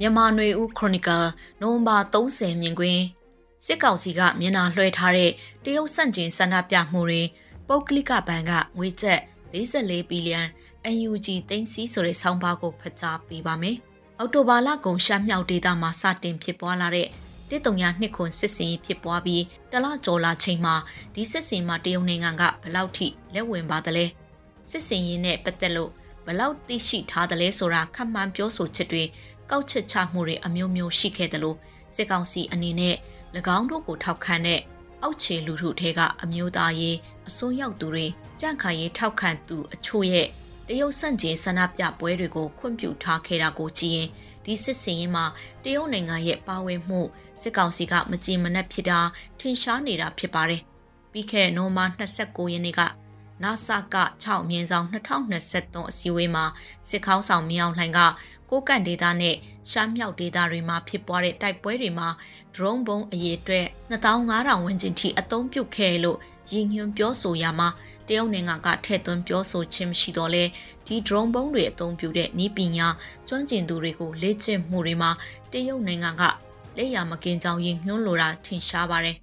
မြန်မာနွေဦးခရိုနီကယ်နိုဝင်ဘာ30မြင်ကွင်းစစ်ကောင်စီကမျက်နှာလွှဲထားတဲ့တရုတ်ဆန့်ကျင်ဆန္ဒပြမှုတွေပုတ်ကလိကဘဏ်ကငွေကျပ်44ဘီလီယံ UNG သိန်းစီဆိုတဲ့ဆောင်းပါးကိုဖတ်ကြားပေးပါမယ်။အော်တိုဘာလကုန်ရှမ်းမြောက်ဒေသမှာစတင်ဖြစ်ပွားလာတဲ့တစ်တုံညာနှစ်ခွန်စစ်စင်ဖြစ်ပွားပြီးတလကျော်လာချိန်မှာဒီစစ်စင်မှာတရုတ်နိုင်ငံကဘလောက်ထိလက်ဝင်ပါသလဲစစ်စင်ရင်းနဲ့ပတ်သက်လို့ဘလောက်သိရှိထားသလဲဆိုတာခန့်မှန်းပြောဆိုချက်တွေ ကောက်ချက်ချမှုတွေအမျိုးမျိုးရှိခဲ့တယ်လို့စစ်ကောင်စီအနေနဲ့၎င်းတို့ကိုထောက်ခံတဲ့အောက်ခြေလူထုထဲကအမျိုးသားရေးအစိုးရောက်သူတွေကြန့်ခိုင်ရေးထောက်ခံသူအချို့ရဲ့တရုတ်ဆန့်ကျင်ဆန္ဒပြပွဲတွေကိုခွင့်ပြုထားခဲ့တာကိုကြည့်ရင်ဒီစစ်စင်ရင်မှာတရုတ်နိုင်ငံရဲ့ပါဝင်မှုစစ်ကောင်စီကမကြည်မနှက်ဖြစ်တာထင်ရှားနေတာဖြစ်ပါတယ်။ပြီးခဲ့တဲ့နိုမာ29ရက်နေ့ကနာဆာက6မြင်းဆောင်2023အစည်းအဝေးမှာစစ်ခေါင်းဆောင်မြောင်လှိုင်က ကိုကန့်ဒေတာနဲ့ရှားမြောက်ဒေတာတွေမှာဖြစ်ပွားတဲ့တိုက်ပွဲတွေမှာ drone ဘုံအရေးအတွက်2500ဝန်းကျင်ထိအသုံးပြုခဲ့လို့ရည်ညွှန်းပြောဆိုရမှာတရုတ်နိုင်ငံကထည့်သွင်းပြောဆိုခြင်းမရှိတော့လဲဒီ drone ဘုံတွေအသုံးပြုတဲ့ဤပညာကျွမ်းကျင်သူတွေကိုလေ့ကျင့်မှုတွေမှာတရုတ်နိုင်ငံကလက်ရမကင်းကြောင်းရင်ညွှန်းလိုတာထင်ရှားပါတယ်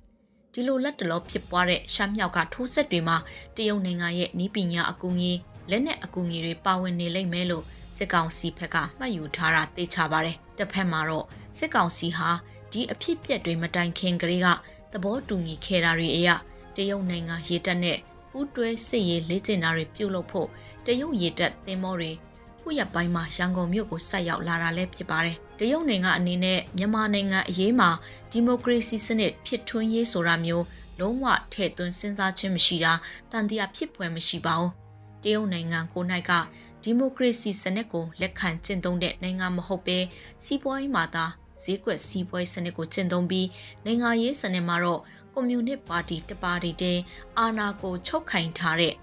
ဒီလိုလက်တလောဖြစ်ပွားတဲ့ရှမ်းမြောက်ကထိုးစစ်တွေမှာတရုတ်နိုင်ငံရဲ့ဤပညာအကူအညီလက်နက်အကူအညီတွေပါဝင်နေလိမ့်မယ်လို့ စစ်ကောင်စီဘက်ကမှတ်ယူထားတာသိချပါတယ်တစ်ဖက်မှာတော့စစ်ကောင်စီဟာဒီအဖြစ်ပြက်တွေမတိုင်ခင်ကလေးကသဘောတူညီခဲ့တာတွေအရတရုတ်နိုင်ငံရေတပ်နဲ့ပူးတွဲစစ်ရေးလေ့ကျင့်တာတွေပြုလုပ်ဖို့တရုတ်ရေတပ်သင်္ဘောတွေခုရပိုင်းမှာရန်ကုန်မြို့ကိုဆက်ရောက်လာတာလည်းဖြစ်ပါတယ်။တရုတ်နိုင်ငံအနေနဲ့မြန်မာနိုင်ငံအရေးမှာဒီမိုကရေစီစနစ်ဖြစ်ထွန်းရေးဆိုတာမျိုးလုံးဝထည့်သွင်းစဉ်းစားခြင်းမရှိတာတန်တရားဖြစ်ပွဲမရှိပါဘူး။တရုတ်နိုင်ငံကို၌က ဒီမိုကရေစီစနစ်ကိုလက်ခံကျင့်သုံးတဲ့နိုင်ငံမဟုတ်ပဲစီးပွားရေးမှာသာဈေးကွက်စီးပွားရေးစနစ်ကိုကျင့်သုံးပြီးနိုင်ငံရေးစနစ်မှာတော့ကွန်မြူနစ်ပါတီတပါတီတဲ့အာဏာကိုချုပ်ခိုင်ထားတဲ့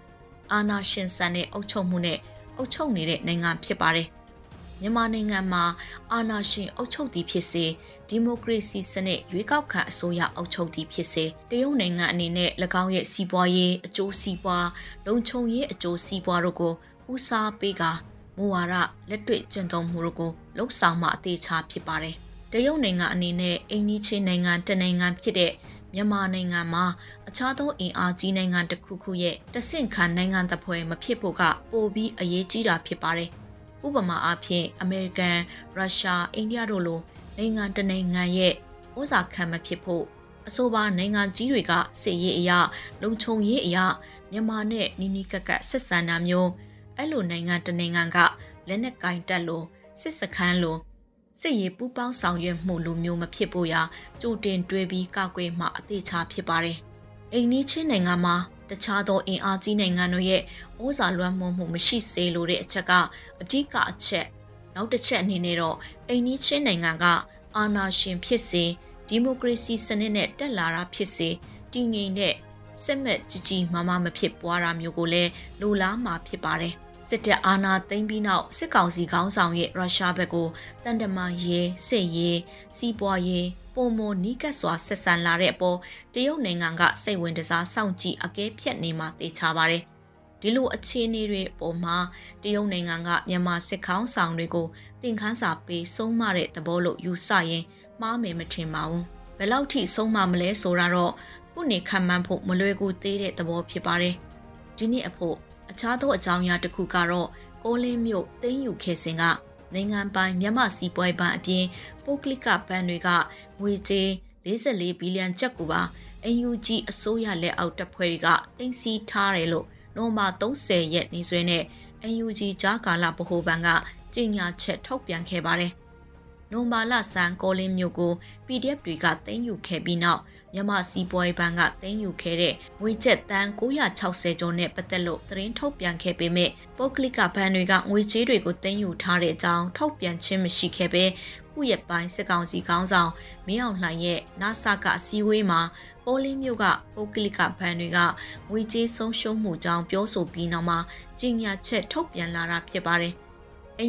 အာဏာရှင်ဆန်တဲ့အုပ်ချုပ်မှုနဲ့အုပ်ချုပ်နေတဲ့နိုင်ငံဖြစ်ပါတယ်။မြန်မာနိုင်ငံမှာအာဏာရှင်အုပ်ချုပ်သည်ဖြစ်စေဒီမိုကရေစီစနစ်ရွေးကောက်ခံအစိုးရအုပ်ချုပ်သည်ဖြစ်စေတရုတ်နိုင်ငံအနေနဲ့၎င်းရဲ့စီးပွားရေးအကျိုးစီးပွားလုံခြုံရေးအကျိုးစီးပွားတို့ကို ဦးစားပေးကမူဝါဒလက်တွေ့ကျင့်သုံးမှုတို့ကိုလှုပ်ဆောင်မှအသေးချာဖြစ်ပါတယ်။တရုတ်နိုင်ငံအနေနဲ့အိန္ဒိချင်းနိုင်ငံတနိုင်ငံဖြစ်တဲ့မြန်မာနိုင်ငံမှာအခြားသောအင်အားကြီးနိုင်ငံတစ်ခုခုရဲ့တဆင့်ခံနိုင်ငံသဖွယ်မဖြစ်ဖို့ကပိုပြီးအရေးကြီးတာဖြစ်ပါတယ်။ဥပမာအားဖြင့်အမေရိကန်၊ရုရှား၊အိန္ဒိယတို့လိုနိုင်ငံတနိုင်ငံရဲ့ဥစားခံမဖြစ်ဖို့အဆိုပါနိုင်ငံကြီးတွေကစစ်ရေးအရာလုံခြုံရေးအရာမြန်မာနဲ့နီးနီးကပ်ကပ်ဆက်ဆံတာမျိုး အဲ့လိုနိုင်ငံတနိုင်ငံကလက်နက်ကင်တက်လို့စစ်စခန်းလို့စစ်ရေးပူးပေါင်းဆောင်ရွက်မှုလိုမျိုးမဖြစ်ဖို့ရာကြိုတင်တွေးပြီးကောက်ွယ်မှအသေးချာဖြစ်ပါတယ်။အိမ်နီးချင်းနိုင်ငံမှာတခြားသောအင်အားကြီးနိုင်ငံတို့ရဲ့ဩဇာလွှမ်းမိုးမှုမရှိစေလိုတဲ့အချက်ကအဓိကအချက်နောက်တစ်ချက်အနေနဲ့တော့အိမ်နီးချင်းနိုင်ငံကအာဏာရှင်ဖြစ်စေဒီမိုကရေစီစနစ်နဲ့တက်လာတာဖြစ်စေတည်ငြိမ်တဲ့စစ်မဲ့ကြီးကြီးမားမားမဖြစ်ပွားတာမျိုးကိုလည်းလိုလားမှာဖြစ်ပါတယ်။ စစ်တပ်အာဏာသိမ်းပြီးနောက်စစ်ကောင်စီခေါင်းဆောင်ရဲ့ရုရှားဘက်ကိုတန်တမာရေးစစ်ရေးစီးပွားရေးပုံမနီးကပ်စွာဆက်ဆံလာတဲ့အပေါ်တရုတ်နိုင်ငံကစိတ်ဝင်စားစောင့်ကြည့်အကဲဖြတ်နေမှသိချပါတယ်ဒီလိုအခြေအနေတွေပုံမှာတရုတ်နိုင်ငံကမြန်မာစစ်ခေါင်းဆောင်တွေကိုသင်ခန်းစာပေးဆုံးမတဲ့သဘောလို့ယူဆရင်မှားမယ်မထင်ပါဘူးဘယ်လောက်ထိဆုံးမမလဲဆိုတာတော့ခုနေခံမှန်းဖို့မလွယ်ကူသေးတဲ့သဘောဖြစ်ပါတယ်ဒီနေ့အဖို့ အခြားသောအကြောင်းအရာတစ်ခုကတော့ကိုလင်းမြို့သိမ်းယူခဲ့စဉ်ကနိုင်ငံပိုင်မြန်မာစီးပွားရေးဘဏ်အပြင်ပုဂ္ဂလိကဘဏ်တွေကငွေကြေး44ဘီလီယံကျပ်ကိုပါ UNG အစိုးရလက်အောက်တပ်ဖွဲ့တွေကတင်စီထားတယ်လို့နိုမာ30ရက်နေ့စွဲနဲ့ UNG ကြားကာလဗဟိုဘဏ်ကကြေညာချက်ထုတ်ပြန်ခဲ့ပါတယ်။ နိုမာလဆန်ကောလင်းမြို့ကို PDF တွေကတင်ယူခဲ့ပြီးနောက်မြန်မာစီးပွားရေးဘဏ်ကသိမ်းယူခဲ့တဲ့ငွေကျပ်တန်း960ကျော်နဲ့ပတ်သက်လို့သတင်းထုတ်ပြန်ခဲ့ပေမဲ့ပုဂ္ဂလိကဘဏ်တွေကငွေကြေးတွေကိုသိမ်းယူထားတဲ့အကြောင်းထုတ်ပြန်ခြင်းမရှိခဲ့ပဲခုရက်ပိုင်းစစ်ကောင်စီခေါင်းဆောင်မင်းအောင်လှိုင်ရဲ့နာဆာကအစည်းအဝေးမှာပိုလင်းမြို့ကပုဂ္ဂလိကဘဏ်တွေကငွေကြေးဆုံးရှုံးမှုကြောင့်ပြောဆိုပြီးနောက်မှာကြီးညာချက်ထုတ်ပြန်လာတာဖြစ်ပါတယ်။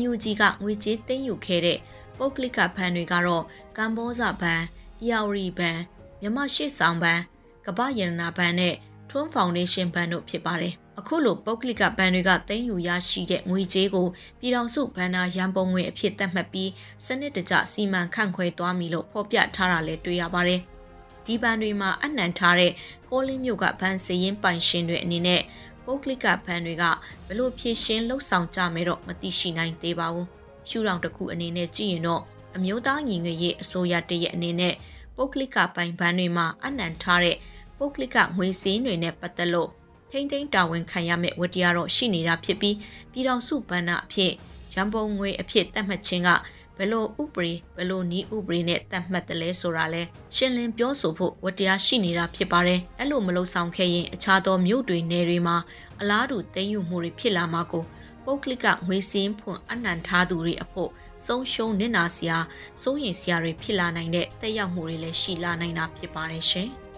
UNG ကငွေကြေးသိမ်းယူခဲ့တဲ့ ပုဂ္ဂလိကဘဏ်တွေကတော့ကမ္ဘောဇဘဏ်၊ယာဝရီဘဏ်မြမရှေ့ဆောင်ဘဏ်ကပ္ပယရနာဘဏ်နဲ့ Twin Foundation ဘဏ်တို့ဖြစ်ပါတယ်။အအခုလိုပုဂ္ဂလိကဘဏ်တွေကတင်ယူရရှိတဲ့ငွေကြေးကိုပြည်ထောင်စုဘဏ္ဍာရန်ပုံငွေအဖြစ်သတ်မှတ်ပြီးစနစ်တကျစီမံခန့်ခွဲသွားမည်လို့ဖော်ပြထားတာလည်းတွေ့ရပါတယ်။ဒီဘဏ်တွေမှာအနှံထားတဲ့ကိုလင်းမြို့ကဘဏ်စရင်ပိုင်ရှင်တွေအနေနဲ့ပုဂ္ဂလိကဘဏ်တွေကဘလို့ဖြည့်ရှင်းလှုပ်ဆောင်ကြမယ်တော့မသိရှိနိုင်သေးပါဘူး။ ရှုထောင့်တစ်ခုအနေနဲ့ကြည့်ရင်တော့အမျိုးသားညီညွတ်ရေးအစိုးရတရဲ့အနေနဲ့ပုဂ္ဂလိကပိုင်ဘဏ်တွေမှာအနှံထားတဲ့ပုဂ္ဂလိကငွေစည်းတွေနဲ့ပတ်သက်လို့ထိမ့်သိမ်းတာဝန်ခံရမယ့်ဝတရားတော့ရှိနေတာဖြစ်ပြီးပြည်တော်စုဘဏ္ဍအဖြစ်ရန်ပုံငွေအဖြစ်သတ်မှတ်ခြင်းကဘယ်လိုဥပဒေဘယ်လိုနည်းဥပဒေနဲ့သတ်မှတ်တယ်လဲဆိုတာလဲရှင်းလင်းပြောဆိုဖို့ဝတရားရှိနေတာဖြစ်ပါတယ်အဲ့လိုမလုပ်ဆောင်ခဲ့ရင်အခြားသောမြို့တွေနယ်တွေမှာအလားတူသိမ်းယူမှုတွေဖြစ်လာမှာကို ပုတ်ကလစ်ကငွေစင်းဖွင့်အနှံထားသူတွေအဖို့ဆုံးရှုံးနစ်နာစရာစိုးရင်စရာတွေဖြစ်လာနိုင်တဲ့တက်ရောက်မှုတွေလည်းရှိလာနိုင်တာဖြစ်ပါတယ်ရှင်။